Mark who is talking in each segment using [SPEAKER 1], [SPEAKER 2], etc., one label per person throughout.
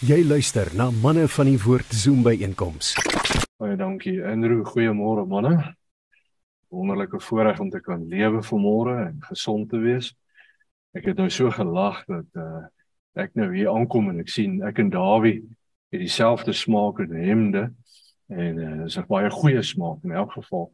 [SPEAKER 1] Jy luister na manne van die woord Zoom by einkoms.
[SPEAKER 2] Baie dankie Andrew. Goeiemôre manne. Wonderlike voorreg om te kan lewe vanmôre en gesond te wees. Ek het nou so gelag dat uh ek nou hier aankom en ek sien ek en Dawie het dieselfde smaak in hemde en uh dis 'n baie goeie smaak in elk geval.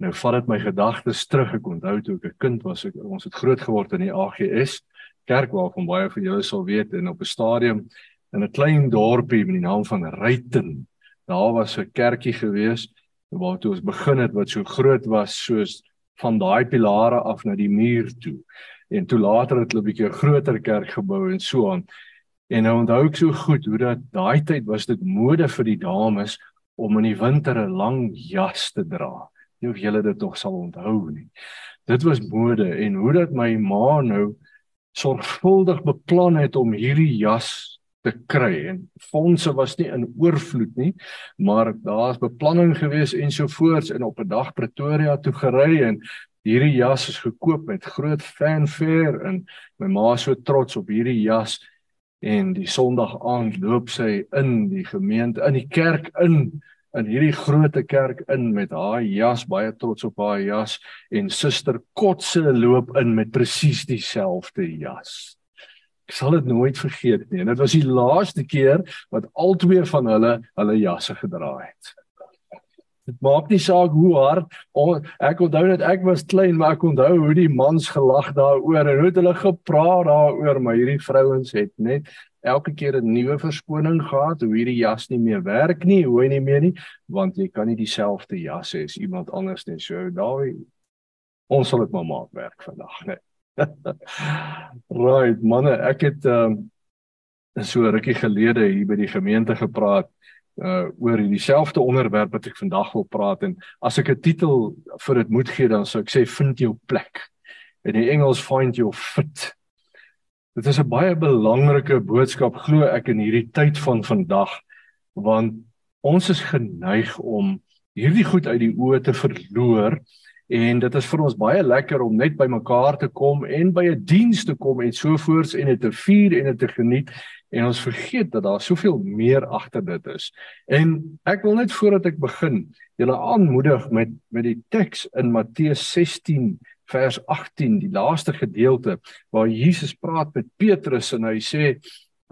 [SPEAKER 2] Nou vat dit my gedagtes terug. Ek onthou toe ek 'n kind was, ek, ons het groot geword in die AGS kerk waarvan baie van julle sal weet en op 'n stadium in 'n klein dorpie met die naam van Ryten. Daar was 'n kerkie gewees waar toe ons begin het wat so groot was soos van daai pilare af na die muur toe. En toe later het hulle 'n bietjie groter kerk gebou en so aan. En nou onthou ek so goed hoe dat daai tyd was dit mode vir die dames om in die winter 'n lang jas te dra. Nie of julle dit nog sal onthou nie. Dit was mode en hoe dat my ma nou sorgvuldig beplan het om hierdie jas te kry en fondse was nie in oorvloed nie maar daar's beplanning gewees ensovoorts en op 'n dag Pretoria toe gery en hierdie jas is gekoop met groot fanfare en my ma so trots op hierdie jas en die Sondag aand loop sy in die gemeente in die kerk in in hierdie groote kerk in met haar jas baie trots op haar jas en suster Kotse loop in met presies dieselfde jas Ek sal dit nooit vergeet nie. En dit was die laaste keer wat albei van hulle hulle jasse gedra het. Dit maak nie saak hoe hard ek onthou net ek was klein maar ek onthou hoe die mans gelag daaroor en hoe hulle gepraat daaroor maar hierdie vrouens het net elke keer 'n nuwe verskoning gehad hoe hierdie jas nie meer werk nie hoe hy nie meer nie want jy kan nie dieselfde jas hê as iemand anders nie so daai ons sal dit maar maak werk vandag net right manne, ek het um, so rukkie gelede hier by die gemeente gepraat uh oor dieselfde onderwerp wat ek vandag wil praat en as ek 'n titel vir dit moet gee dan sou ek sê vind jou plek. In die Engels find your fit. Dit is 'n baie belangrike boodskap glo ek in hierdie tyd van vandag want ons is geneig om hierdie goed uit die oë te verloor en dit is vir ons baie lekker om net by mekaar te kom en by 'n diens te kom en so voort en dit te vier en dit te geniet en ons vergeet dat daar soveel meer agter dit is. En ek wil net voordat ek begin julle aanmoedig met met die teks in Matteus 16 vers 18 die laaste gedeelte waar Jesus praat met Petrus en hy sê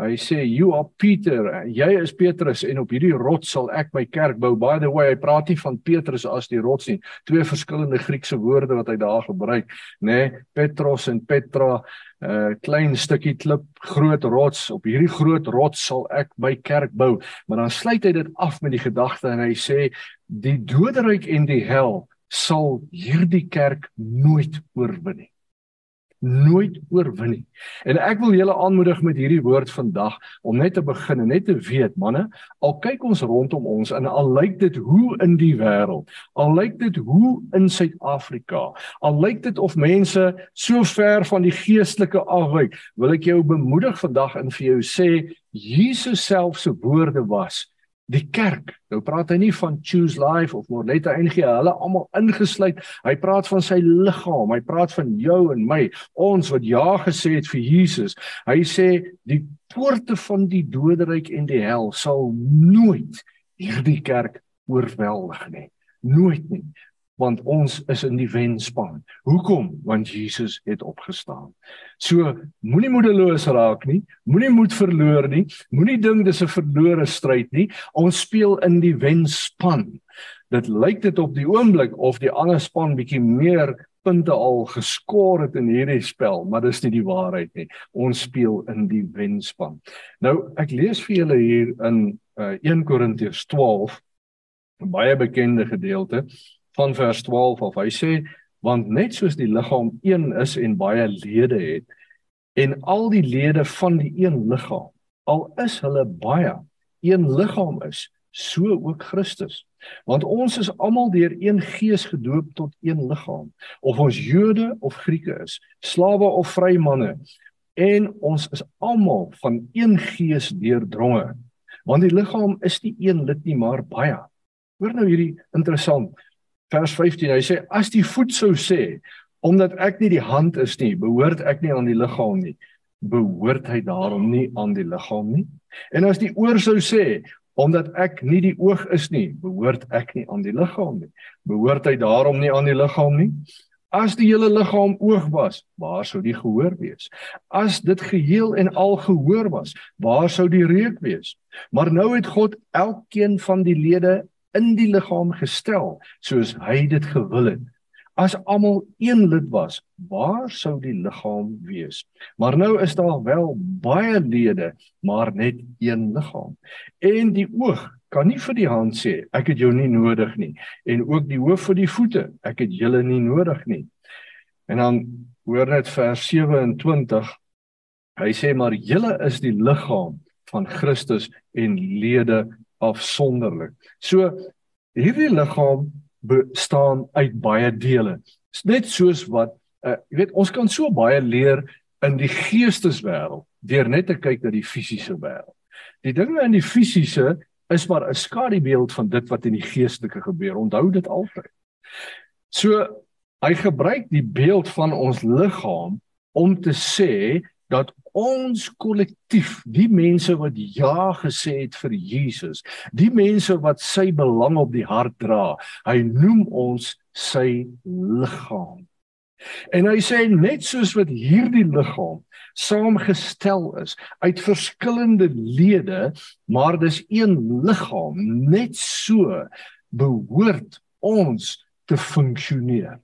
[SPEAKER 2] Hy sê you are Peter, jy is Petrus en op hierdie rots sal ek my kerk bou. By the way, hy praat nie van Petrus as die rots nie. Twee verskillende Griekse woorde wat hy daar gebruik, nê? Nee, Petros en Petra, 'n uh, eh, klein stukkie klip, groot rots. Op hierdie groot rots sal ek my kerk bou. Maar dan sluit hy dit af met die gedagte en hy sê die doderyk en die hel sal hierdie kerk nooit oorwin nie nooit oorwin nie. En ek wil julle aanmoedig met hierdie woord vandag om net te begin en net te weet manne, al kyk ons rondom ons en al lyk dit hoe in die wêreld, al lyk dit hoe in Suid-Afrika, al lyk dit of mense so ver van die geestelike afwyk, wil ek jou bemoedig vandag en vir jou sê Jesus self se woorde was die kerk. Nou praat hy nie van choose life of Morletta NG, hulle almal ingesluit. Hy praat van sy liggaam. Hy praat van jou en my, ons wat ja gesê het vir Jesus. Hy sê die poorte van die doderyk en die hel sal nooit hierdie kerk oorweldig nie. Nooit nie want ons is in die wenspan. Hoekom? Want Jesus het opgestaan. So moenie moedeloos raak nie, moenie moed verloor nie, moenie dink dis 'n verlore stryd nie. Ons speel in die wenspan. Dit lyk dit op die oomblik of die ander span bietjie meer punte al geskor het in hierdie spel, maar dis nie die waarheid nie. Ons speel in die wenspan. Nou ek lees vir julle hier in uh, 1 Korintiërs 12 'n baie bekende gedeelte van vers 12 of hy sê want net soos die liggaam een is en baie lede het en al die lede van die een liggaam al is hulle baie een liggaam is so ook Christus. Want ons is almal deur een gees gedoop tot een liggaam. Of ons Jode of Grieke is slawe of vry manne en ons is almal van een gees deurdronge. Want die liggaam is nie een lid nie maar baie. Hoor nou hierdie interessant vers 15. Hy sê as die voet sou sê omdat ek nie die hand is nie, behoort ek nie aan die liggaam nie. behoort hy daarom nie aan die liggaam nie. En as die oor sou sê omdat ek nie die oog is nie, behoort ek nie aan die liggaam nie. Behoort hy daarom nie aan die liggaam nie? As die hele liggaam oog was, waar sou die gehoor wees? As dit geheel en al gehoor was, waar sou die reuk wees? Maar nou het God elkeen van die lede in die liggaam gestel soos hy dit gewil het. As almal een lid was, waar sou die liggaam wees? Maar nou is daar wel baie lede, maar net een liggaam. En die oog kan nie vir die hand sê ek het jou nie nodig nie en ook die hoof vir die voete ek het julle nie nodig nie en dan hoor net vers 27 hy sê maar julle is die liggaam van Christus en lede afsonderlik so hierdie liggaam bestaan uit baie dele net soos wat uh, jy weet ons kan so baie leer in die geesteswêreld deur net te kyk na die fisiese wêreld die dinge in die fisiese is maar 'n skadubeeld van dit wat in die geestelike gebeur. Onthou dit altyd. So hy gebruik die beeld van ons liggaam om te sê dat ons kollektief, die mense wat ja gesê het vir Jesus, die mense wat sy belang op die hart dra, hy noem ons sy liggaam. En hy sê net soos wat hierdie liggaam saamgestel is uit verskillende lede, maar dis een liggaam, net so behoort ons te funksioneer.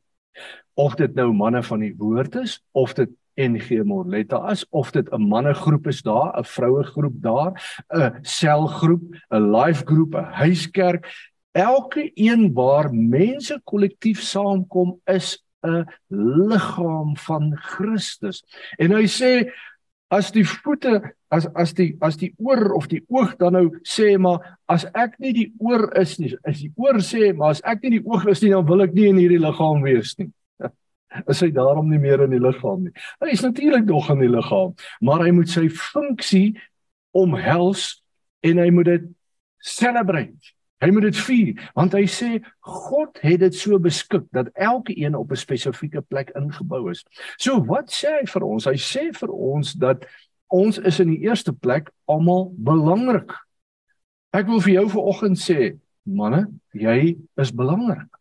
[SPEAKER 2] Of dit nou manne van die woord is of dit NG Morletta is of dit 'n mannegroep is daar, 'n vrouegroep daar, 'n selgroep, 'n life groep, 'n huiskerk, elke een waar mense kollektief saamkom is 'n liggaam van Christus. En hy sê as die voete as as die as die oor of die oog dan nou sê maar as ek nie die oor is nie, as die oor sê maar as ek nie die oog is nie dan wil ek nie in hierdie liggaam wees nie. Is hy daarom nie meer in die liggaam nie? Hy is natuurlik nog in die liggaam, maar hy moet sy funksie omhels en hy moet dit celebrate. Hy moet dit vier want hy sê God het dit so beskik dat elke een op 'n spesifieke plek ingebou is. So wat sê hy vir ons? Hy sê vir ons dat ons is in die eerste plek almal belangrik. Ek wil vir jou vanoggend sê, manne, jy is belangrik.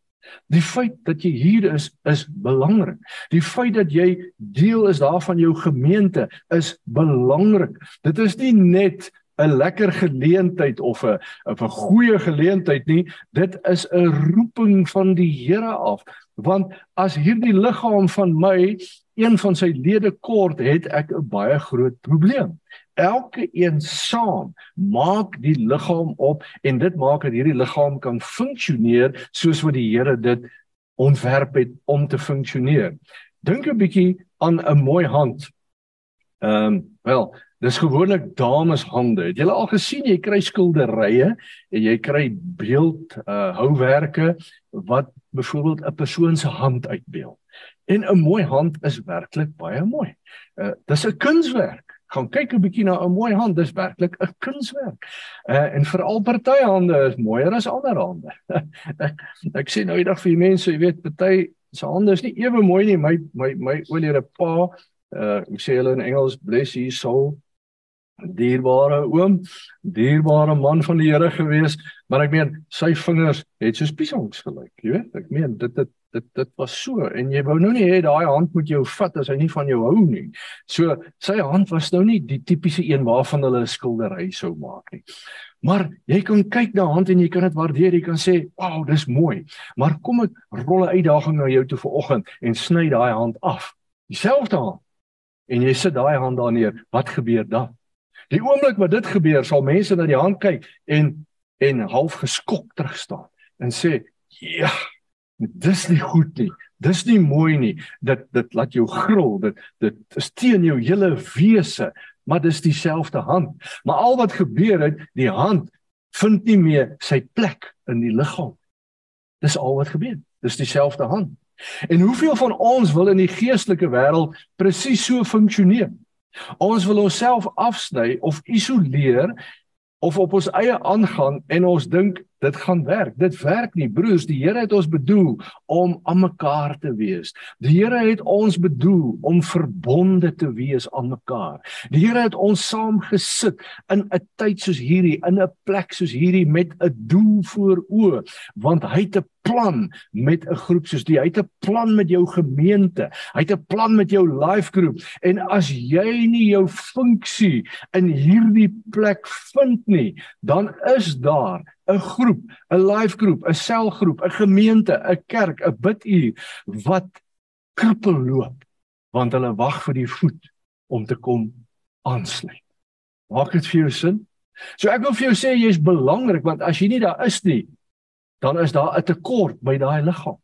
[SPEAKER 2] Die feit dat jy hier is is belangrik. Die feit dat jy deel is daarvan jou gemeente is belangrik. Dit is nie net 'n lekker geleentheid of 'n 'n goeie geleentheid nie. Dit is 'n roeping van die Here af. Want as hierdie liggaam van my een van sy lede kort, het ek 'n baie groot probleem. Elke een saam maak die liggaam op en dit maak dat hierdie liggaam kan funksioneer soos wat die Here dit ontwerp het om te funksioneer. Dink 'n bietjie aan 'n mooi hand. Ehm um, wel, Dis gewoonlik dameshande. Het julle al gesien jy kry skilderye en jy kry beeld uh houwerke wat byvoorbeeld 'n persoon se hand uitbeeld. En 'n mooi hand is werklik baie mooi. Uh dis 'n kunswerk. Gaan kyk 'n bietjie na 'n mooi hand, dis werklik 'n kunswerk. Uh en veral party hande is mooier as ander hande. ek, ek sê nou eendag vir die mense, jy weet, party se hande is nie ewe mooi nie. My my my oulere pa uh ek sê hulle in Engels bless his soul dierbare oom, dierbare man van die Here gewees, maar ek meen sy vingers het so piesongs gelyk, jy weet? Ek meen dit dit dit dit was so en jy wou nou nie hê daai hand moet jou vat as hy nie van jou hou nie. So sy hand was nou nie die tipiese een waarvan hulle 'n skildery sou maak nie. Maar jy kan kyk na hand en jy kan dit waardeer, jy kan sê, "Wow, dis mooi." Maar kom ek rol 'n uitdaging na jou toe vanoggend en sny daai hand af. Dieselfde hand. En jy sit daai hand daar neer. Wat gebeur dan? Die oomblik wat dit gebeur, sal mense na die hand kyk en en half geskok terug staan en sê, "Ja, dis nie goed nie. Dis nie mooi nie. Dit dit laat jou gril. Dit dit is teen jou hele wese, maar dis dieselfde hand. Maar al wat gebeur het, die hand vind nie meer sy plek in die liggaam. Dis al wat gebeur. Dis dieselfde hand. En hoeveel van ons wil in die geestelike wêreld presies so funksioneer? Ons wil onsself afsny of isoleer of op ons eie aangaan en ons dink dit gaan werk. Dit werk nie, broers. Die Here het ons bedoel om aan mekaar te wees. Die Here het ons bedoel om verbonde te wees aan mekaar. Die Here het ons saamgesit in 'n tyd soos hierdie, in 'n plek soos hierdie met 'n doel voor oë, want hy het 'n plan met 'n groep soos die. Hy het 'n plan met jou gemeente. Hy het 'n plan met jou life group. En as jy nie jou funksie in hierdie plek vind nie, dan is daar 'n groep, 'n life groep, 'n selgroep, 'n gemeente, 'n kerk, 'n biduur wat krippel loop want hulle wag vir die voet om te kom aansluit. Maak dit vir jou sin? So ek wil vir jou sê jy's belangrik want as jy nie daar is nie, dan is daar 'n tekort by daai liggaam.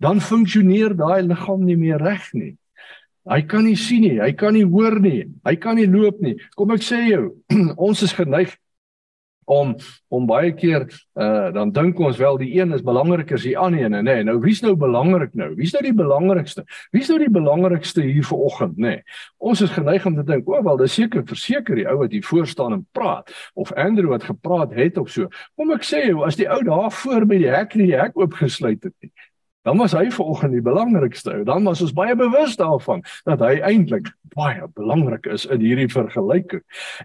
[SPEAKER 2] Dan funksioneer daai liggaam nie meer reg nie. Hy kan nie sien nie, hy kan nie hoor nie, hy kan nie loop nie. Kom ek sê jou, ons is geneig om om baie keer uh dan dink ons wel die een is belangriker as die ander een nê. Nee, nou wie's nou belangrik nou? Wie's nou die belangrikste? Wie's nou die belangrikste hier vanoggend nê? Nee, ons is geneig om te dink, o, wel, dis seker verseker die ou wat hier voor staan en praat of Andrew wat gepraat het of so. Kom ek sê jou, as die ou daar voor by die hek nie die hek oopgesluit het nie. Dan was hy vanoggend die belangrikste. Dan was ons baie bewus daarvan dat hy eintlik baie belangrik is in hierdie vergelyking.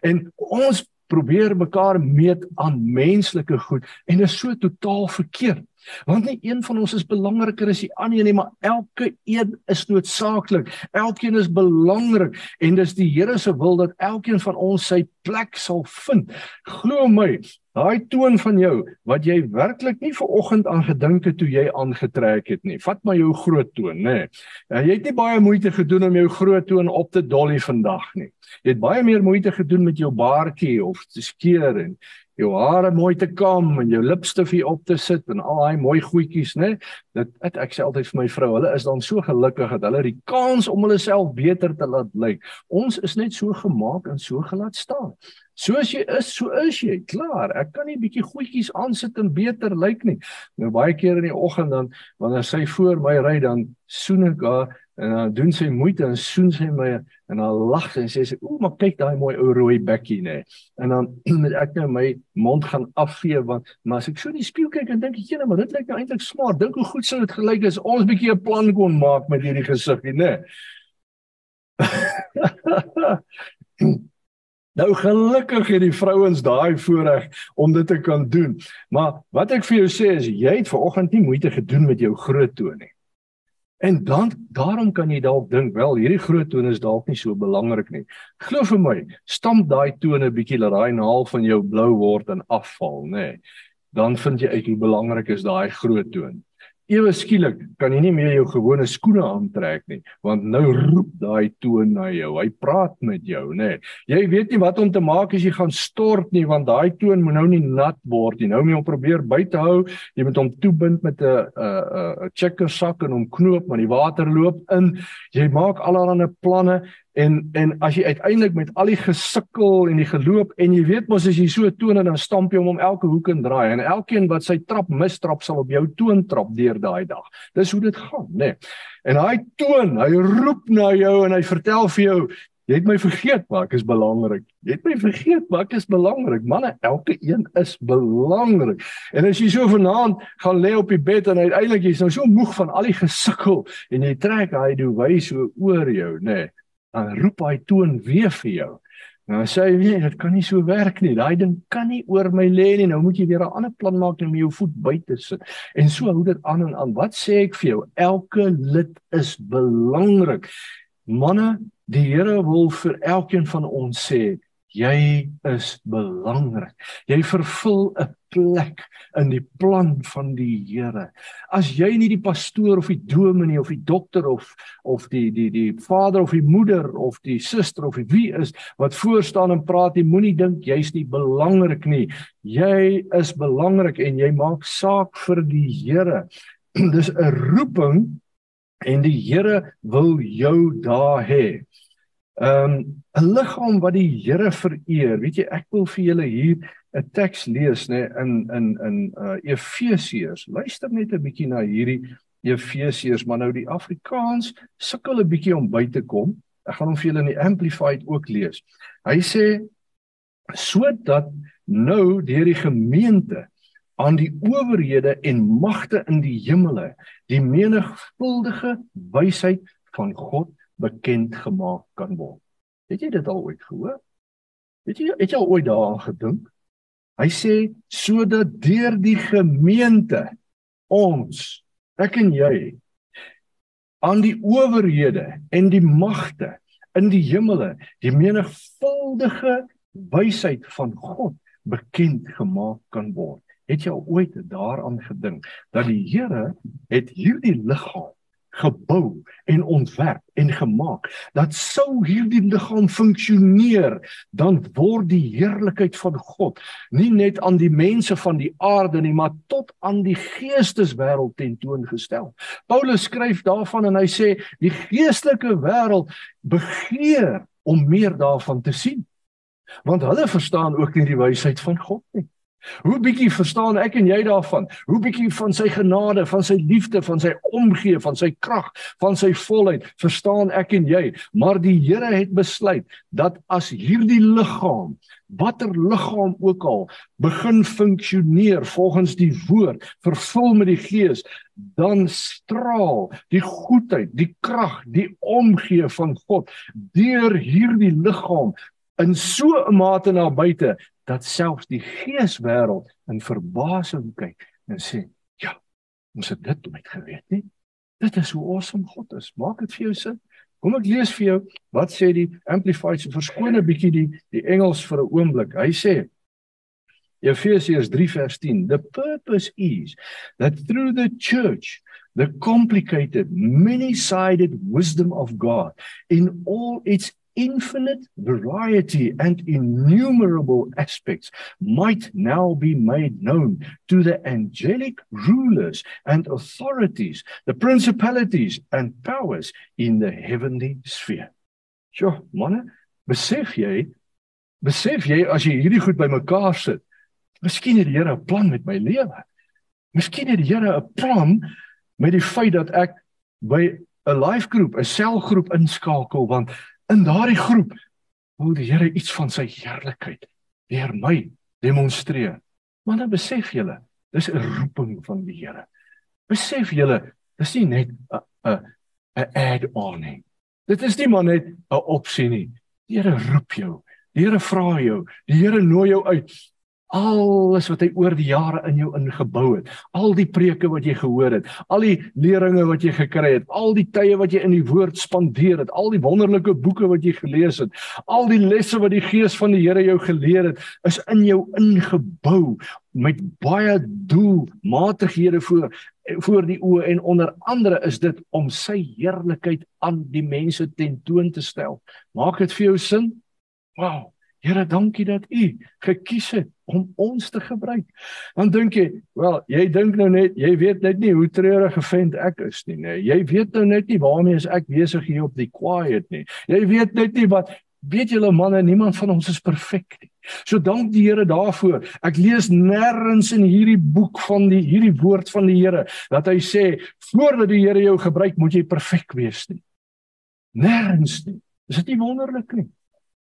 [SPEAKER 2] En ons probeer mekaar meet aan menslike goed en dit is so totaal verkeerd. Want nie een van ons is belangriker as die ander nie, maar elke een is noodsaaklik. Elkeen is belangrik en dis die Here se wil dat elkeen van ons sy plek sal vind. Glo my, daai toon van jou wat jy werklik nie ver oggend aan gedink het toe jy aangetrek het nie. Vat maar jou groot toon, nê. Nee. Jy het nie baie moeite gedoen om jou groot toon op te dolly vandag nie. Jy het baie meer moeite gedoen met jou baardjie of te skeer en jou hare mooi te kam en jou lipstifie op te sit en al daai mooi goedjies, né? Dit ek, ek sê altyd vir my vrou, hulle is dan so gelukkig dat hulle die kans om hulle self beter te laat lyk. Ons is net so gemaak en so gelaat staan. Soos jy is, so is jy. Klaar. Ek kan nie bietjie goedjies aansit en beter lyk nie. Nou baie keer in die oggend dan wanneer sy voor my ry dan soen ek haar en dan doen sy moeite en soen sy my en dan lag sy en sê sy o, maar kyk daai mooi ou rooi bekkie nê. En dan met ek nou my mond gaan afvee want maar as ek so in die spieël kyk en dink ek, "Ja, maar dit lyk nou eintlik smart. Dink hoe goed sou dit gelyk as ons bietjie 'n plan kon maak met hierdie gesiggie, nê." Nou gelukkig het die vrouens daai voorreg om dit te kan doen. Maar wat ek vir jou sê is jy het ver oggend nie moeite gedoen met jou groot toon nie. En dan daarom kan jy dalk dink wel hierdie groot tone is dalk nie so belangrik nie. Glo vir my, stamp daai tone bietjie laat daai naal van jou blou word en afval, nê. Dan vind jy uit hoe belangrik is daai groot toon ewe skielik kan jy nie meer jou gewone skoene aantrek nie want nou roep daai toon na jou. Hy praat met jou nê. Nee. jy weet nie wat om te maak as jy gaan stort nie want daai toon moet nou nie nat word nie. Nou moet jy hom probeer buite hou. Jy moet hom toebind met 'n 'n 'n checker sak en hom knoop maar die water loop in. Jy maak allerlei planne En en as jy uiteindelik met al die gesukkel en die geloop en jy weet mos as jy so toon en dan stamp jy hom om elke hoek en draai en elkeen wat sy trap mistrap sal op jou toon trap deur daai dag. Dis hoe dit gaan, nê. Nee. En hy toon, hy roep na jou en hy vertel vir jou, jy het my vergeet, maar ek is belangrik. Jy het my vergeet, maar ek is belangrik. Manne, elke een is belangrik. En as jy so vanaand gaan lê op die bed en uiteindelik jy's nou so moeg van al die gesukkel en jy trek hy doen wys so oor jou, nê. Nee dan roep hy toon weer vir jou. Nou sê hy nee, dit kan nie so werk nie. Daai ding kan nie oor my lê nie. Nou moet jy weer 'n ander plan maak om jou voet buite sit. En so hou dit aan en aan. Wat sê ek vir jou? Elke lid is belangrik. Manne, die Here wil vir elkeen van ons sê, jy is belangrik. Jy vervul 'n plek in die plan van die Here. As jy nie die pastoor of die dominee of die dokter of of die die die vader of die moeder of die suster of wie is wat voor staan en praat, jy moenie dink jy's nie belangrik nie. Jy is belangrik en jy maak saak vir die Here. Dis 'n roeping en die Here wil jou daar hê. Ehm um, 'n liggaam wat die Here vereer. Weet jy, ek wil vir julle hier 'n teks lees nê in in in uh, Efesiërs. Luister net 'n bietjie na hierdie Efesiërs, maar nou die Afrikaans sukkel 'n bietjie om by te kom. Ek gaan hom vir julle in die amplified ook lees. Hy sê sodat nou deur die gemeente aan die owerhede en magte in die hemele die menigvuldige wysheid van God bekend gemaak kan word. Het jy dit al ooit gehoor? Het jy het jy al ooit daaraan gedink? Hy sê sodat deur die gemeente ons ek en jy aan die owerhede en die magte in die hemele die menigvuldige wysheid van God bekend gemaak kan word. Het jy ooit daaraan gedink dat die Here het hierdie liggaam gebou en ontwerp en gemaak dat sou hierdie liggaam funksioneer dan word die heerlikheid van God nie net aan die mense van die aarde nie maar tot aan die geesteswêreld tentoongestel. Paulus skryf daarvan en hy sê die geestelike wêreld begeer om meer daarvan te sien. Want hulle verstaan ook nie die wysheid van God nie. Hoe bietjie verstaan ek en jy daarvan? Hoe bietjie van sy genade, van sy liefde, van sy omgee, van sy krag, van sy volheid verstaan ek en jy? Maar die Here het besluit dat as hierdie liggaam, watter liggaam ook al, begin funksioneer volgens die woord, vervul met die Gees, dan straal die goedheid, die krag, die omgee van God deur hierdie liggaam in so 'n mate na buite dat selfs die geeswêreld in verbasing kyk en sê, "Ja, ons het dit nooit geweet nie. Dit is hoe awesome God is. Maak dit vir jou sin." Kom ek lees vir jou wat sê die Amplified se verskone bietjie die die Engels vir 'n oomblik. Hy sê Efesiërs 3 vers 10 The purpose is that through the church the complicated many-sided wisdom of God in all its infinite variety and innumerable aspects might now be made known to the angelic rulers and authorities, the principalities and powers in the heavenly sphere. Sjoe, manne, besef jy, besef jy as jy hierdie goed bymekaar sit, miskien het die Here 'n plan met my lewe. Miskien het die Here 'n plan met die feit dat ek by 'n life groep, 'n selgroep inskakel want in daardie groep wil die Here iets van sy heerlikheid deur my demonstreer. Maar dan besef julle, dis 'n roeping van die Here. Besef julle, dis nie net 'n 'n 'n add-on nie. Dit is nie maar net 'n opsie nie. Die Here roep jou. Die Here vra jou. Die Here nooi jou uit alles wat hy oor die jare in jou ingebou het, al die preke wat jy gehoor het, al die leringe wat jy gekry het, al die tye wat jy in die woord spandeer het, al die wonderlike boeke wat jy gelees het, al die lesse wat die Gees van die Here jou geleer het, is in jou ingebou met baie doelmatighede voor voor die oë en onder andere is dit om sy heerlikheid aan die mense tentoon te stel. Maak dit vir jou sin? Wow. Here, dankie dat U gekies het om ons te gebruik. Dan dink jy, wel, jy dink nou net, jy weet net nie hoe treurige vent ek is nie, nee. Jy weet nou net nie waarmee is ek besig hier op die quiet nie. Jy weet net nie wat weet julle manne, niemand van ons is perfek nie. So dank die Here daarvoor. Ek lees nêrens in hierdie boek van die hierdie woord van die Here dat hy sê voordat die Here jou gebruik, moet jy perfek wees nie. Nêrens nie. Is dit nie wonderlik nie?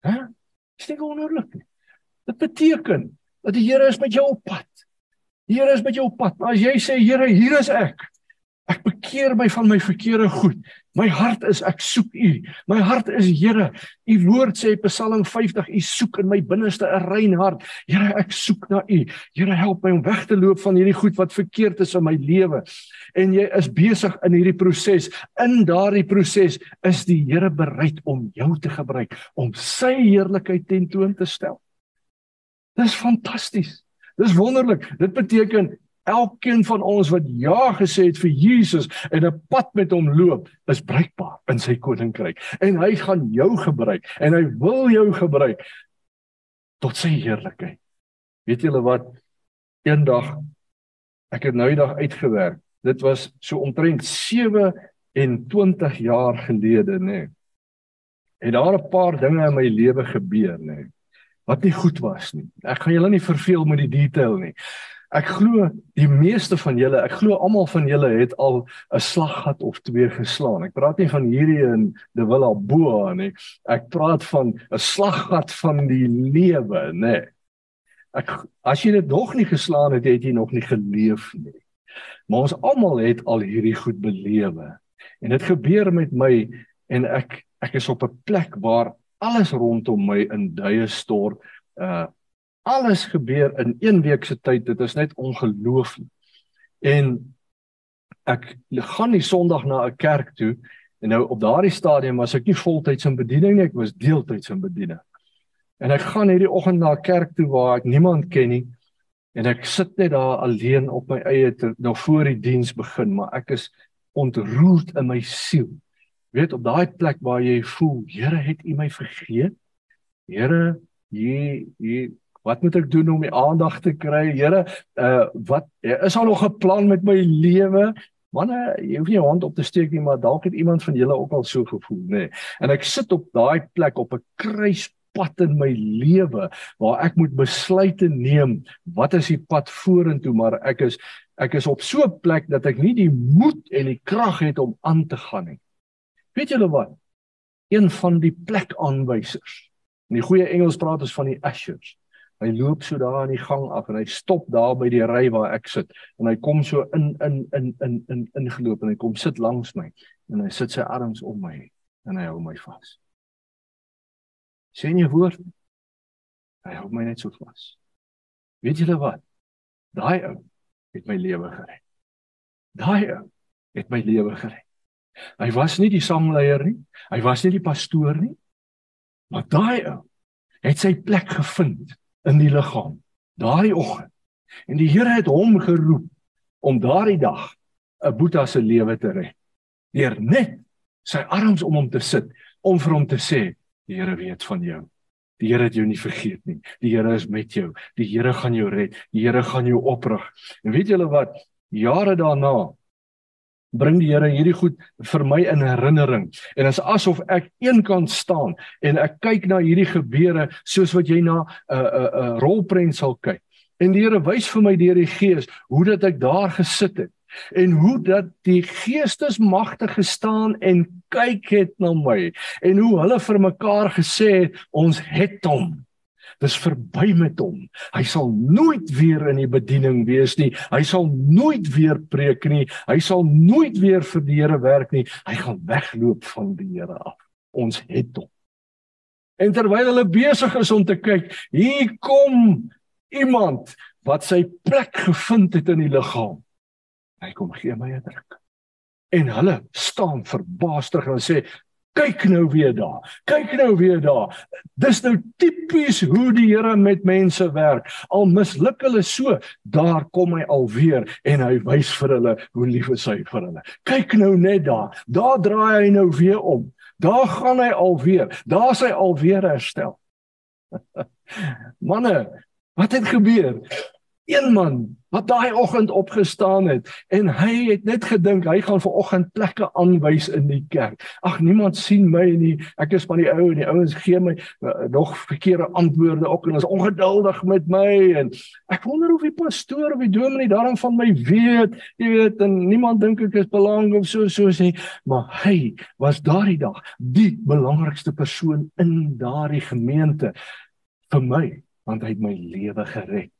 [SPEAKER 2] Hæ? Dis nie wonderlik nie. Dit beteken dat die Here is met jou op pad. Die Here is met jou op pad. Maar as jy sê Here, hier is ek. Ek bekeer my van my verkeerde goed. My hart is ek soek U. My hart is Here. U woord sê Psalm 50, U soek in my binneste 'n rein hart. Here, ek soek na U. Here, help my om weg te loop van hierdie goed wat verkeerd is in my lewe. En jy is besig in hierdie proses. In daardie proses is die Here bereid om jou te gebruik om sy heerlikheid tentoon te stel. Dis fantasties. Dis wonderlik. Dit beteken elkeen van ons wat ja gesê het vir Jesus en 'n pad met hom loop, is bruikbaar in sy koninkryk. En hy gaan jou gebruik en hy wil jou gebruik tot sy heerlikheid. Weet julle wat? Eendag ek het nou eendag uitgewerk. Dit was so omtrent 27 jaar gelede, nê. Nee. En daar 'n paar dinge in my lewe gebeur, nê. Nee wat nie goed was nie. Ek gaan julle nie verveel met die detail nie. Ek glo die meeste van julle, ek glo almal van julle het al 'n slaggat of twee geslaan. Ek praat nie van hierdie in De Villa Boa nie. Ek praat van 'n slaggat van die lewe, nê. ek as jy dit nog nie geslaan het, het jy nog nie geleef nie. Maar ons almal het al hierdie goed belewe. En dit gebeur met my en ek ek is op 'n plek waar alles rondom my in duie stort. Uh alles gebeur in een week se tyd. Dit is net ongelooflik. En ek gaan die Sondag na 'n kerk toe en nou op daardie stadium was ek nie voltyds in bediening nie, ek was deeltyds in bediening. En ek gaan hierdie oggend na 'n kerk toe waar ek niemand ken nie en ek sit net daar alleen op my eie ter, nou voor die diens begin, maar ek is ontroerd in my siel. Weet op daai plek waar jy voel, Here, het U my vergeet? Here, jy jy wat moet ek doen om die aandag te kry? Here, uh wat is daar nog 'n plan met my lewe? Manne, jy hoef nie hand op te steek nie, maar dalk het iemand van julle ook al so gevoel, nê. Nee. En ek sit op daai plek op 'n kruispad in my lewe waar ek moet besluite neem. Wat is die pad vorentoe? Maar ek is ek is op so 'n plek dat ek nie die moed en die krag het om aan te gaan nie. Weet julle wat? Een van die plekaanwysers. In die goeie Engels praat ons van die ushers. Hy loop so daar in die gang af en hy stop daar by die ry waar ek sit en hy kom so in in in in in ingeloop en hy kom sit langs my en hy sit sy arms om my en hy hou my vas. Sien jy woord? Hy hou my net so vas. Weet julle wat? Daai ou het my lewe gered. Daai ou het my lewe gered. Hy was nie die sangleier nie. Hy was nie die pastoor nie. Maar daai ou het sy plek gevind in die liggaam daardie oggend. En die Here het hom geroep om daardie dag 'n Boeta se lewe te red. Deur net sy arms om hom te sit om vir hom te sê, die Here weet van jou. Die Here het jou nie vergeet nie. Die Here is met jou. Die Here gaan jou red. Die Here gaan jou oprig. En weet julle wat? Jare daarna bring die Here hierdie goed vir my in herinnering. En dit is asof ek eenkant staan en ek kyk na hierdie gebeure soos wat jy na 'n uh, 'n uh, 'n uh, rolprent sal kyk. En die Here wys vir my deur die Gees hoe dat ek daar gesit het en hoe dat die geestesmagte gestaan en kyk het na my en hoe hulle vir mekaar gesê het ons het hom Dis verby met hom. Hy sal nooit weer in die bediening wees nie. Hy sal nooit weer preek nie. Hy sal nooit weer vir die Here werk nie. Hy gaan wegloop van die Here af. Ons het hom. En terwyl hulle besig is om te kyk, hier kom iemand wat sy plek gevind het in die liggaam. Hy kom gee my 'n druk. En hulle staan verbaas terug en sê kyk nou weer daar. Kyk nou weer daar. Dis nou tipies hoe die Here met mense werk. Al misluk hulle so, daar kom hy alweer en hy wys vir hulle hoe lief hy is vir hulle. Kyk nou net daar. Daar draai hy nou weer om. Daar gaan hy alweer. Daar's hy alweer herstel. Manne, wat het gebeur? Een man wat daai oggend opgestaan het en hy het net gedink hy gaan ver oggend plekke aanwys in die kerk. Ag niemand sien my nie. Ek is van die ou en die ouens gee my uh, nog verkeerde antwoorde ook en is ongeduldig met my en ek wonder of die pastoor of die dominee daarom van my weet. Jy weet en niemand dink ek is belangrik of so so sê, maar hy was daardie dag die belangrikste persoon in daardie gemeente vir my want hy het my lewe gered.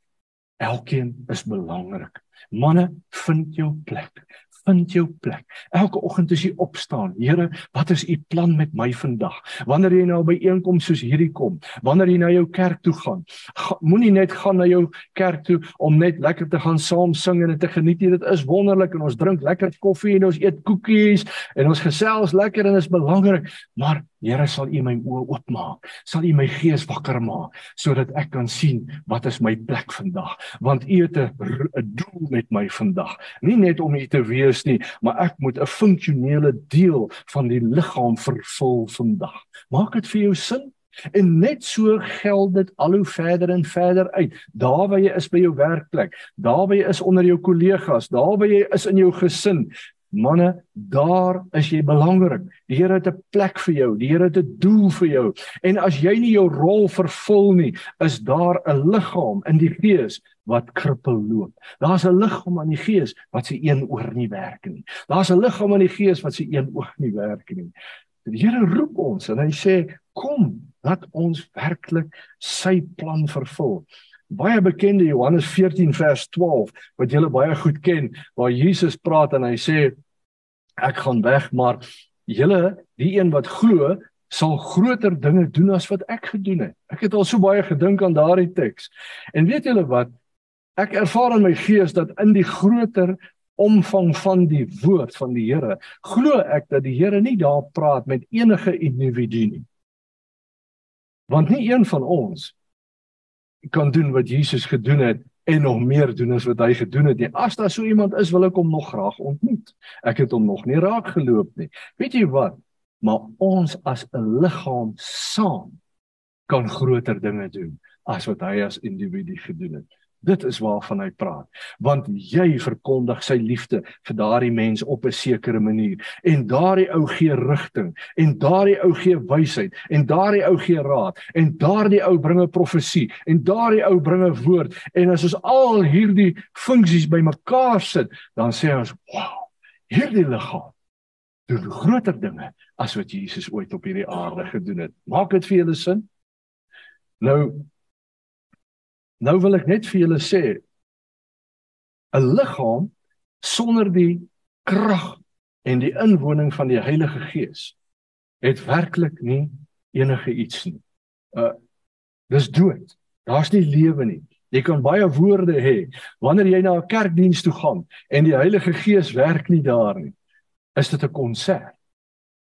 [SPEAKER 2] Elkeen is belangrik. Manne, vind jou plek. Vind jou plek. Elke oggend as jy opstaan, Here, wat is u plan met my vandag? Wanneer jy nou by einkoms soos hierdie kom, wanneer jy na jou kerk toe gaan, ga, moenie net gaan na jou kerk toe om net lekker te gaan saam sing en te geniet nie. Dit is wonderlik en ons drink lekker koffie en ons eet koekies en ons gesels lekker en dit is belangrik, maar Here sal U my oë oopmaak. Sal U my gees wakker maak sodat ek kan sien wat is my plek vandag. Want U het 'n doel met my vandag. Nie net om U te wees nie, maar ek moet 'n funksionele deel van die liggaam vervul vandag. Maak dit vir jou sin? En net so geld dit al hoe verder en verder uit. Daar waar jy is by jou werkplek, daar waar jy is onder jou kollegas, daar waar jy is in jou gesin, Manne, daar is jy belangrik. Die Here het 'n plek vir jou. Die Here het 'n doel vir jou. En as jy nie jou rol vervul nie, is daar 'n liggaam in die gees wat krippel loop. Daar's 'n liggaam aan die gees wat se een oor nie werk nie. Daar's 'n liggaam aan die gees wat se een oog nie werk nie. Die Here roep ons en hy sê, "Kom, laat ons werklik sy plan vervul." Baie bekende Johannes 14 vers 12 wat julle baie goed ken waar Jesus praat en hy sê ek gaan weg maar julle die een wat glo sal groter dinge doen as wat ek gedoen het. Ek het al so baie gedink aan daardie teks. En weet julle wat? Ek ervaar in my gees dat in die groter omvang van die woord van die Here, glo ek dat die Here nie daar praat met enige individu nie. Want nie een van ons kan doen wat Jesus gedoen het en nog meer doen as wat hy gedoen het nie. As daar so iemand is, wil ek hom nog graag ontmoet. Ek het hom nog nie raak geloop nie. Weet jy wat? maar ons as 'n liggaam saam kan groter dinge doen as wat hy as individu gedoen het. Dit is waarvan hy praat. Want jy verkondig sy liefde vir daardie mens op 'n sekere manier en daardie ou gee rigting en daardie ou gee wysheid en daardie ou gee raad en daardie ou bringe profesie en daardie ou bringe woord en as ons al hierdie funksies bymekaar sit, dan sê ons, "Wow, hierdie liggaam doen groter dinge as wat Jesus ooit op hierdie aarde gedoen het. Maak dit vir julle sin? Nou nou wil ek net vir julle sê 'n liggaam sonder die krag en die inwoning van die Heilige Gees het werklik nie enige iets nie. Uh dis dood. Daar's nie lewe nie. Jy kan baie woorde hê wanneer jy na 'n kerkdiens toe gaan en die Heilige Gees werk nie daar nie is dit 'n konsert.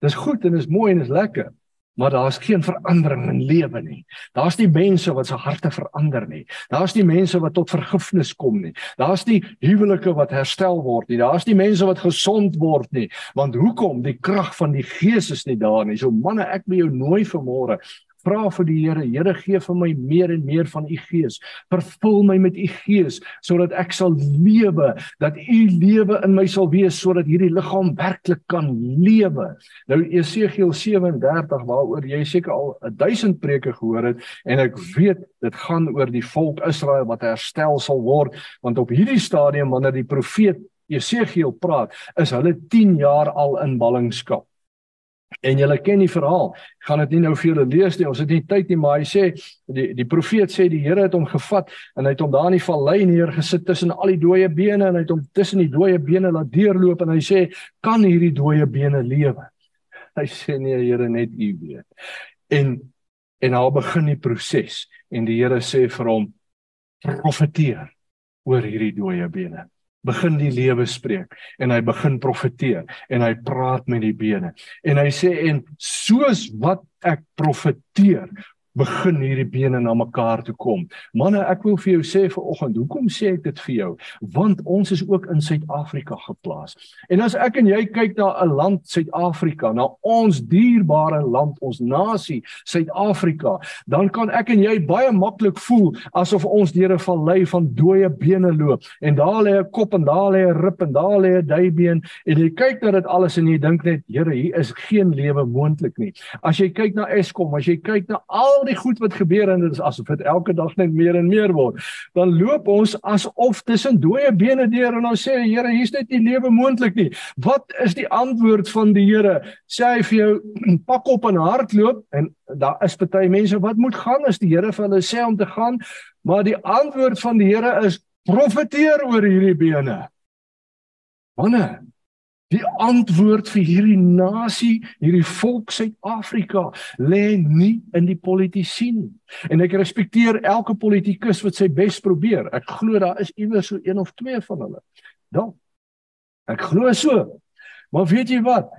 [SPEAKER 2] Dis goed en is mooi en is lekker, maar daar's geen verandering in lewe nie. Daar's nie mense wat se harte verander nie. Daar's nie mense wat tot vergifnis kom nie. Daar's nie huwelike wat herstel word nie. Daar's nie mense wat gesond word nie. Want hoekom? Die krag van die Gees is nie daar nie. So manne, ek wil jou nooi vanmôre vra vir die Here, Here gee vir my meer en meer van u gees. Vervul my met u gees sodat ek sal lewe, dat u lewe in my sal wees sodat hierdie liggaam werklik kan lewe. Nou Esegiel 37 waaroor jy seker al 1000 preke gehoor het en ek weet dit gaan oor die volk Israel wat herstel sal word want op hierdie stadium wanneer die profeet Esegiel praat, is hulle 10 jaar al in ballingskap. En julle ken die verhaal. Ek gaan dit nie nou vir julle lees nie. Ons het nie tyd nie, maar hy sê die die profeet sê die Here het hom gevat en hy het hom daar in die vallei neergesit tussen al die dooie bene en hy het hom tussen die dooie bene laat deurloop en hy sê kan hierdie dooie bene lewe? Hy sê nee Here, net U weet. En en daar begin die proses en die Here sê vir hom profeteer oor hierdie dooie bene begin die lewe spreek en hy begin profeteer en hy praat met die bene en hy sê en soos wat ek profeteer begin hierdie bene na mekaar toe kom. Manne, ek wil vir jou sê vanoggend, hoekom sê ek dit vir jou? Want ons is ook in Suid-Afrika geplaas. En as ek en jy kyk na 'n land Suid-Afrika, na ons dierbare land, ons nasie Suid-Afrika, dan kan ek en jy baie maklik voel asof ons deur 'n vallei van dooie bene loop en daar lê 'n kop en daar lê 'n rib en daar lê 'n duibeen en jy kyk na dit alles en jy dink net, Here, hier is geen lewe moontlik nie. As jy kyk na Eskom, as jy kyk na al die goed wat gebeur en dit is asof dit elke dag net meer en meer word. Dan loop ons asof tussen dooie bene deur en ons sê Here, hier's net nie lewe moontlik nie. Wat is die antwoord van die Here? Sê hy vir jou pak op en hardloop en daar is baie mense wat moet gaan as die Here vir hulle sê om te gaan, maar die antwoord van die Here is profeteer oor hierdie bene. Wanneer Die antwoord vir hierdie nasie, hierdie volk Suid-Afrika lê nie in die politici nie. En ek respekteer elke politikus wat sy bes probeer. Ek glo daar is iewers so een of twee van hulle. Dan. Ek glo so. Maar weet jy wat?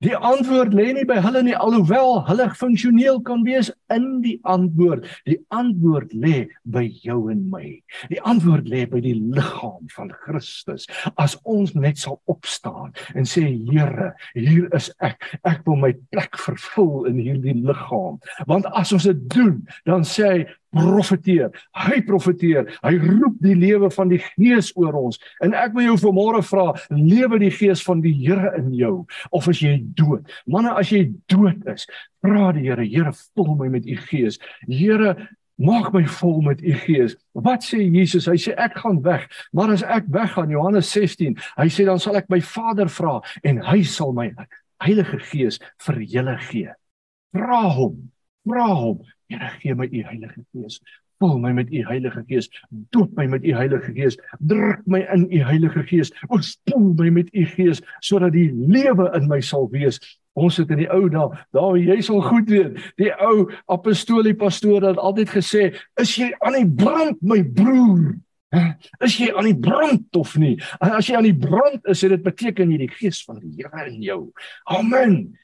[SPEAKER 2] Die antwoord lê nie by hulle nie alhoewel hulle funksioneel kan wees in die antwoord. Die antwoord lê by jou en my. Die antwoord lê by die liggaam van Christus. As ons net sal opstaan en sê Here, hier is ek. Ek wil my plek vervul in hierdie liggaam. Want as ons dit doen, dan sê hy profeteer. Hy profeteer. Hy roep die lewe van die Gees oor ons. En ek wil jou vanmôre vra, lewe die Gees van die Here in jou of as jy dood? Manne, as jy dood is, vra die Here, Here, vul my met u Gees. Here, maak my vol met u Gees. Wat sê Jesus? Hy sê ek gaan weg, maar as ek weggaan, Johannes 16, hy sê dan sal ek my Vader vra en hy sal my Heilige Gees vir julle gee. Vra hom. Vra hom. Here gee my u Heilige Gees. Vul my met u Heilige Gees. Doop my met u Heilige Gees. Druk my in u Heilige Gees. Oorspoel my met u Gees sodat die lewe in my sal wees. Ons het in die ou dae, daar jy sal goed weet, die ou apostolie pastoor het altyd gesê, "Is jy aan die brand, my broer?" Is jy aan die brand of nie? As jy aan die brand is, dit beteken jy die gees van die Here in jou. Amen.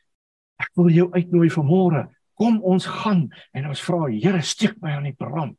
[SPEAKER 2] Ek wil jou uitnooi vanmôre. Kom ons gaan en ons vra Here, steek my aan die brand.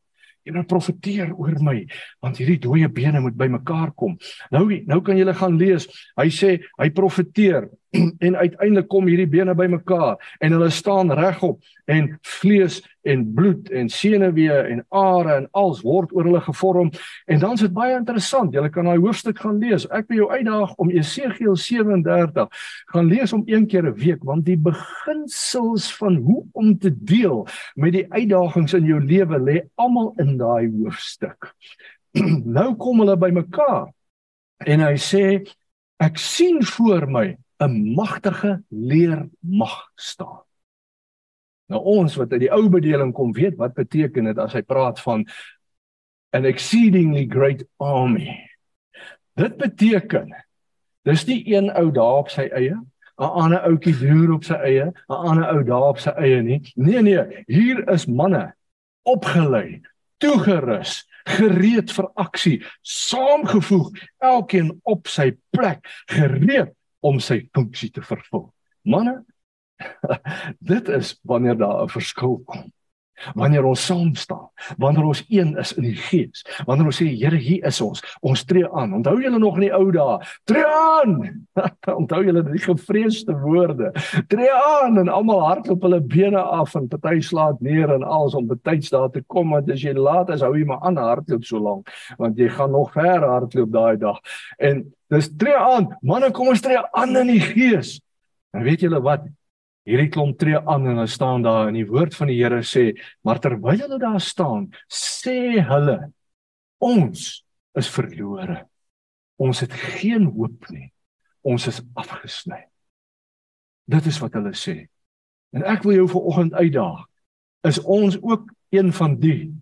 [SPEAKER 2] Moet profeteer oor my want hierdie dooie bene moet bymekaar kom. Nou nou kan julle gaan lees. Hy sê hy profeteer en uiteindelik kom hierdie bene bymekaar en hulle staan regop en vlees en bloed en senuwee en are en alles word oor hulle gevorm. En dan is dit baie interessant. Jy kan daai hoofstuk gaan lees. Ek wil jou uitdaag om Esegiel 37 gaan lees om een keer 'n week want die beginsels van hoe om te deel met die uitdagings in jou lewe lê almal in daai hoofstuk. Nou kom hulle bymekaar en hy sê ek sien voor my 'n magtige leermag staan. Nou ons wat uit die ou bedeling kom weet wat beteken dit as hy praat van an exceedingly great army. Dit beteken dis nie een ou daar op sy eie, 'n ander ouetjie huur op sy eie, 'n ander ou daar op sy eie nie. Nee nee, hier is manne opgelei, toegerus, gereed vir aksie, saamgevoeg, elkeen op sy plek, gereed om sy funksie te vervul. Manne, dit is wanneer daar 'n verskil kom. Wanneer ons saam staan, wanneer ons een is in die gees, wanneer ons sê Here, hier is ons. Ons tree aan. Onthou julle nog in die ou dae? Tree aan. Onthou julle die gevreesde woorde. Tree aan en almal hardloop hulle bene af en party slaat neer en alles om betyds daar te kom want as jy laat is, hou jy maar aan hardloop so lank want jy gaan nog ver hardloop daai dag. En Dis tree aan. Manne, kom ons tree aan in die gees. En weet julle wat? Hierdie klomp tree aan en hulle staan daar en die woord van die Here sê, maar terwyl hulle daar staan, sê hulle ons is verlore. Ons het geen hoop nie. Ons is afgesny. Dit is wat hulle sê. En ek wil jou vanoggend uitdaag. Is ons ook een van die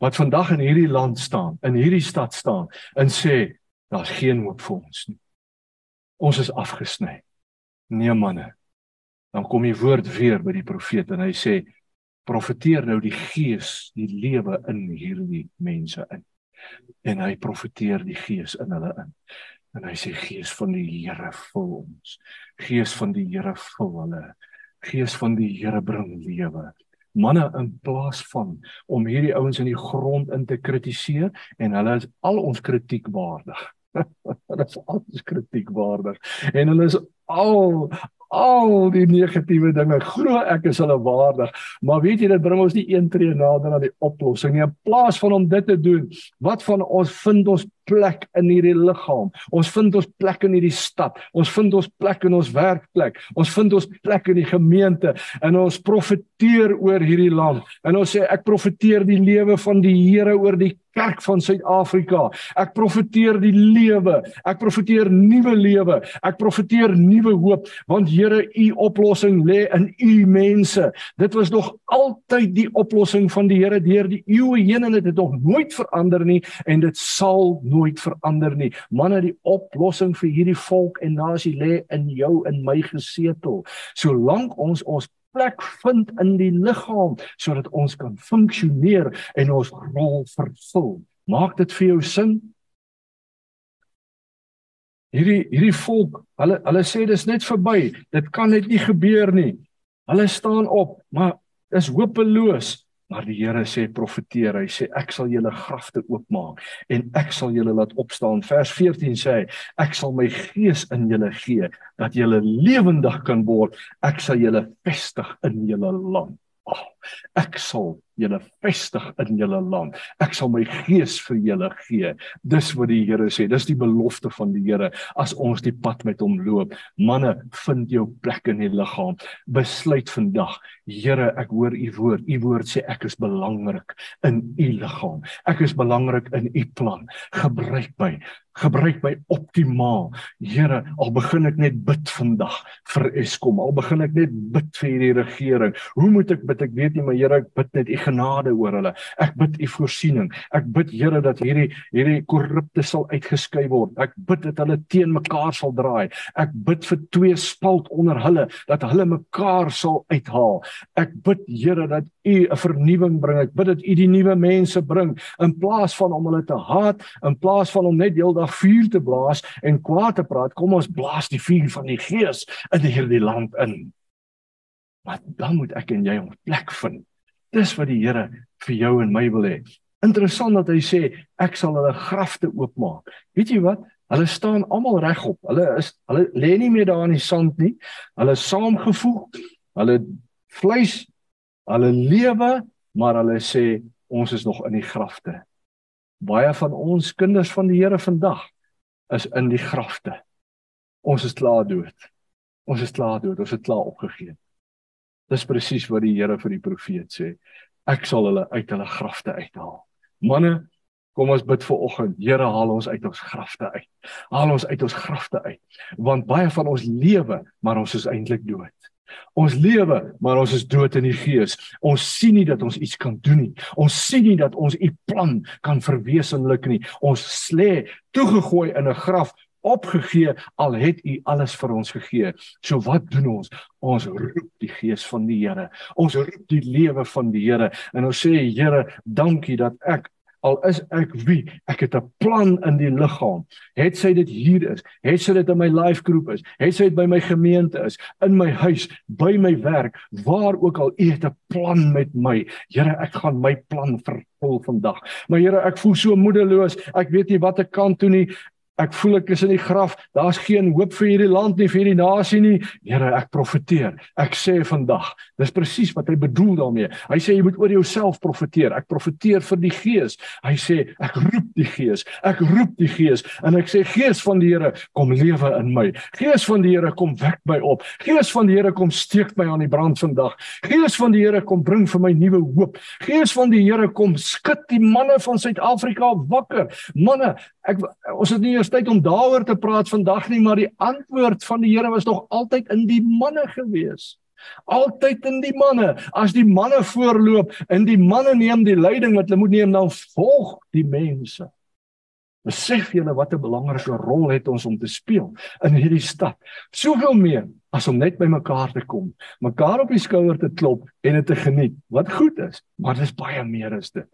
[SPEAKER 2] wat vandag in hierdie land staan, in hierdie stad staan en sê Daar's geen hoop vir ons nie. Ons is afgesny. Nee manne. Dan kom die woord weer by die profeet en hy sê profeteer nou die gees, die lewe in hierdie mense in. En hy profeteer die gees in hulle in. En hy sê gees van die Here vul ons. Gees van die Here vul hulle. Gees van die Here bring lewe. Manne in plaas van om hierdie ouens in die grond in te kritiseer en hulle is al ons kritiek waardig. dit is alles kritiekwaardig en hulle is al al die negatiewe dinge. Glo ek is hulle waardig. Maar weet jy dit bring ons nie een tree nader aan die oplossing. Nie in plaas van om dit te doen wat van ons vind ons plek in hierdie liggaam ons vind ons plek in hierdie stad ons vind ons plek in ons werkplek ons vind ons plek in die gemeente en ons profeteer oor hierdie land en ons sê ek profeteer die lewe van die Here oor die kerk van Suid-Afrika. Ek profeteer die lewe. Ek profeteer nuwe lewe. Ek profeteer nuwe hoop want Here, u oplossing lê in u mense. Dit was nog altyd die oplossing van die Here deur die eeue heen en dit het nog nooit verander nie en dit sal nooit verander nie. Manne, die oplossing vir hierdie volk en nasie lê in jou en my gesetel. Solank ons ons plek vind in die liggaam sodat ons kan funksioneer en ons rol vervul. Maak dit vir jou sin? Hierdie hierdie volk, hulle hulle sê dis net verby. Dit kan net nie gebeur nie. Hulle staan op, maar is hopeloos. Maar die Here sê profeteer, hy sê ek sal julle grafte oopmaak en ek sal julle laat opstaan. Vers 14 sê hy, ek sal my gees in julle gee dat julle lewendig kan word. Ek sal julle vestig in julle land. Oh, ek sal julle vestig in julle land. Ek sal my gees vir julle gee. Dis wat die Here sê. Dis die belofte van die Here as ons die pad met hom loop. Manne, vind jou plek in die liggaam. Besluit vandag, Here, ek hoor u woord. U woord sê ek is belangrik in u liggaam. Ek is belangrik in u plan. Gebruik my. Gebruik my optimaal. Here, al begin ek net bid vandag vir Eskom. Al begin ek net bid vir hierdie regering. Hoe moet ek bid? Ek weet nie, maar Here, ek bid net u genade oor hulle. Ek bid u voorsiening. Ek bid Here dat hierdie hierdie korrupte sal uitgeskei word. Ek bid dat hulle teen mekaar sal draai. Ek bid vir twee spalt onder hulle dat hulle mekaar sal uithaal. Ek bid Here dat u 'n vernuwing bring. Ek bid dat u die nuwe mense bring in plaas van om hulle te haat, in plaas van om net heeldag vuur te blaas en kwaad te praat, kom ons blaas die vuur van die Gees in hierdie land in. Maar dan moet ek en jy 'n plek vind. Dis wat die Here vir jou en my wil hê. Interessant dat hy sê ek sal hulle grafte oopmaak. Weet jy wat? Hulle staan almal regop. Hulle is hulle lê nie meer daar in die sand nie. Hulle is saamgevoeg. Hulle vleis, hulle lewe, maar hulle sê ons is nog in die grafte. Baie van ons kinders van die Here vandag is in die grafte. Ons is klaar dood. Ons is klaar dood. Ons het klaar opgegee. Dis presies wat die Here vir die profeet sê. Ek sal hulle uit hulle grafte uithaal. Manne, kom ons bid vir oggend. Here, haal ons uit ons grafte uit. Haal ons uit ons grafte uit. Want baie van ons lewe, maar ons is eintlik dood. Ons lewe, maar ons is dood in die gees. Ons sien nie dat ons iets kan doen nie. Ons sien nie dat ons u plan kan verwesenlik nie. Ons lê toegegooi in 'n graf opgegee al het u alles vir ons gegee. So wat doen ons? Ons roep die gees van die Here. Ons roep die lewe van die Here en ons sê Here, dankie dat ek al is ek wie ek het 'n plan in die liggaam. Het sy dit hier is het sy dit in my life groep is het sy dit by my gemeente is in my huis by my werk waar ook al u het 'n plan met my. Here ek gaan my plan vervul vandag. Maar Here ek voel so moedeloos. Ek weet nie wat ek kan doen nie Ek voel ek is in die graf. Daar's geen hoop vir hierdie land nie, vir hierdie nasie nie. Here, ek profeteer. Ek sê vandag, dis presies wat hy bedoel daarmee. Hy sê jy moet oor jouself profeteer. Ek profeteer vir die Gees. Hy sê ek roep die Gees. Ek roep die Gees en ek sê Gees van die Here, kom lewe in my. Gees van die Here, kom wek my op. Gees van die Here, kom steek my aan die brand vandag. Gees van die Here, kom bring vir my nuwe hoop. Gees van die Here, kom skud die manne van Suid-Afrika wakker. Manne, ek ons het nie eers tyd om daaroor te praat vandag nie, maar die antwoord van die Here was nog altyd in die manne gewees. Altyd in die manne. As die manne voorloop en die manne neem die leiding wat hulle moet neem, dan volg die mense. Besef julle wat 'n belangrike rol het ons om te speel in hierdie stad. Soveel meer as om net by mekaar te kom, mekaar op die skouer te klop en dit te geniet. Wat goed is, maar dis baie meer as dit.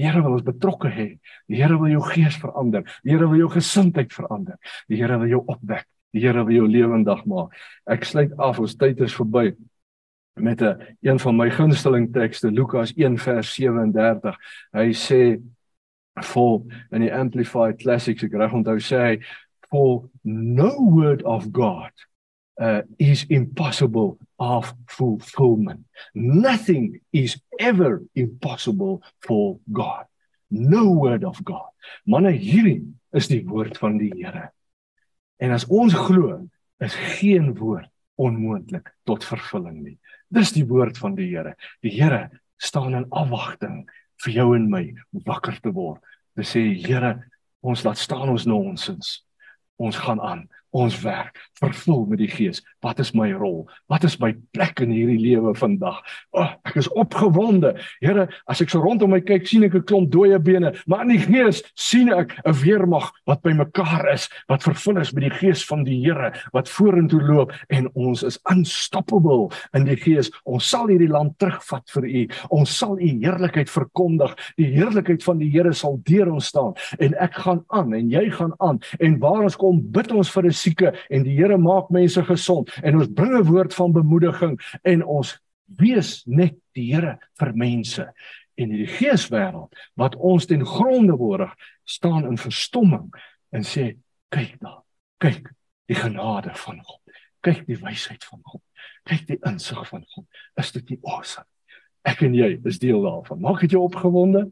[SPEAKER 2] Die Here wil ons betrokke hê. Die Here wil jou gees verander. Die Here wil jou gesindheid verander. Die Here wil jou opwek. Die Here wil jou lewendig maak. Ek sluit af, ons tyd is verby met 'n een van my gunsteling tekste Lukas 1 vers 37. Hy sê for in die amplified classics ek reg onthou sê hy for no word of God uh, is impossible of fulfillment. Nothing is ever impossible for God. No word of God. Manne, hierdie is die woord van die Here. En as ons glo, is geen woord onmoontlik tot vervulling nie. Dis die woord van die Here. Die Here staan in afwagting vir jou en my wakker te word. Te sê Here, ons laat staan ons nonsens. Ons gaan aan ons werk vervul met die gees. Wat is my rol? Wat is my plek in hierdie lewe vandag? O, oh, ek is opgewonde. Here, as ek so rondom my kyk, sien ek 'n klomp dooie bene, maar in die gees sien ek 'n weermag wat by mekaar is, wat vervul is met die gees van die Here wat vorentoe loop en ons is unstoppable in die gees. Ons sal hierdie land terugvat vir U. Ons sal U heerlikheid verkondig. Die heerlikheid van die Here sal deur ons staan en ek gaan aan en jy gaan aan en waar ons kom bid ons vir 'n sieke en die Here maak mense gesond. En ons bring 'n woord van bemoediging en ons wees net die Here vir mense. En in die geeswêreld wat ons ten gronde borg staan in verstomming en sê kyk daar. Kyk die genade van God. Kyk die wysheid van God. Kyk die insig van God. Is dit nie awesome? Ek en jy is deel daarvan. Maak dit jou opgewonde?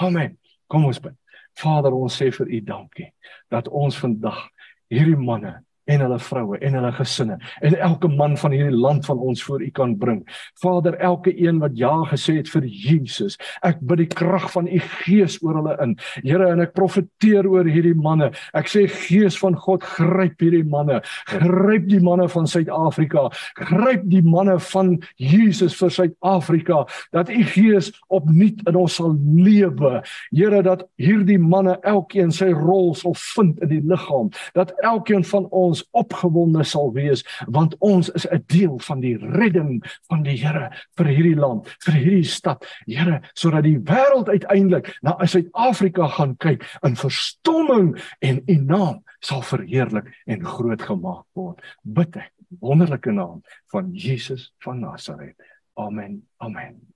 [SPEAKER 2] Amen. Kom ons bid. Vader ons sê vir u dankie dat ons vandag hierdie manne en hulle vroue en hulle gesinne en elke man van hierdie land van ons voor U kan bring. Vader, elke een wat ja gesê het vir Jesus, ek bid die krag van U Gees oor hulle in. Here, en ek profeteer oor hierdie manne. Ek sê Gees van God, gryp hierdie manne. Gryp die manne van Suid-Afrika. Gryp die manne van Jesus vir Suid-Afrika dat U Gees opnuut in ons sal lewe. Here, dat hierdie manne elkeen sy rol sal vind in die liggaam. Dat elkeen van ons opgewonde sal wees want ons is 'n deel van die redding van die Here vir hierdie land, vir hierdie stad. Here, sodat die wêreld uiteindelik na Suid-Afrika gaan kyk in verstomming en u naam sal verheerlik en groot gemaak word. Bid ek wonderlike naam van Jesus van Nasaret. Amen. Amen.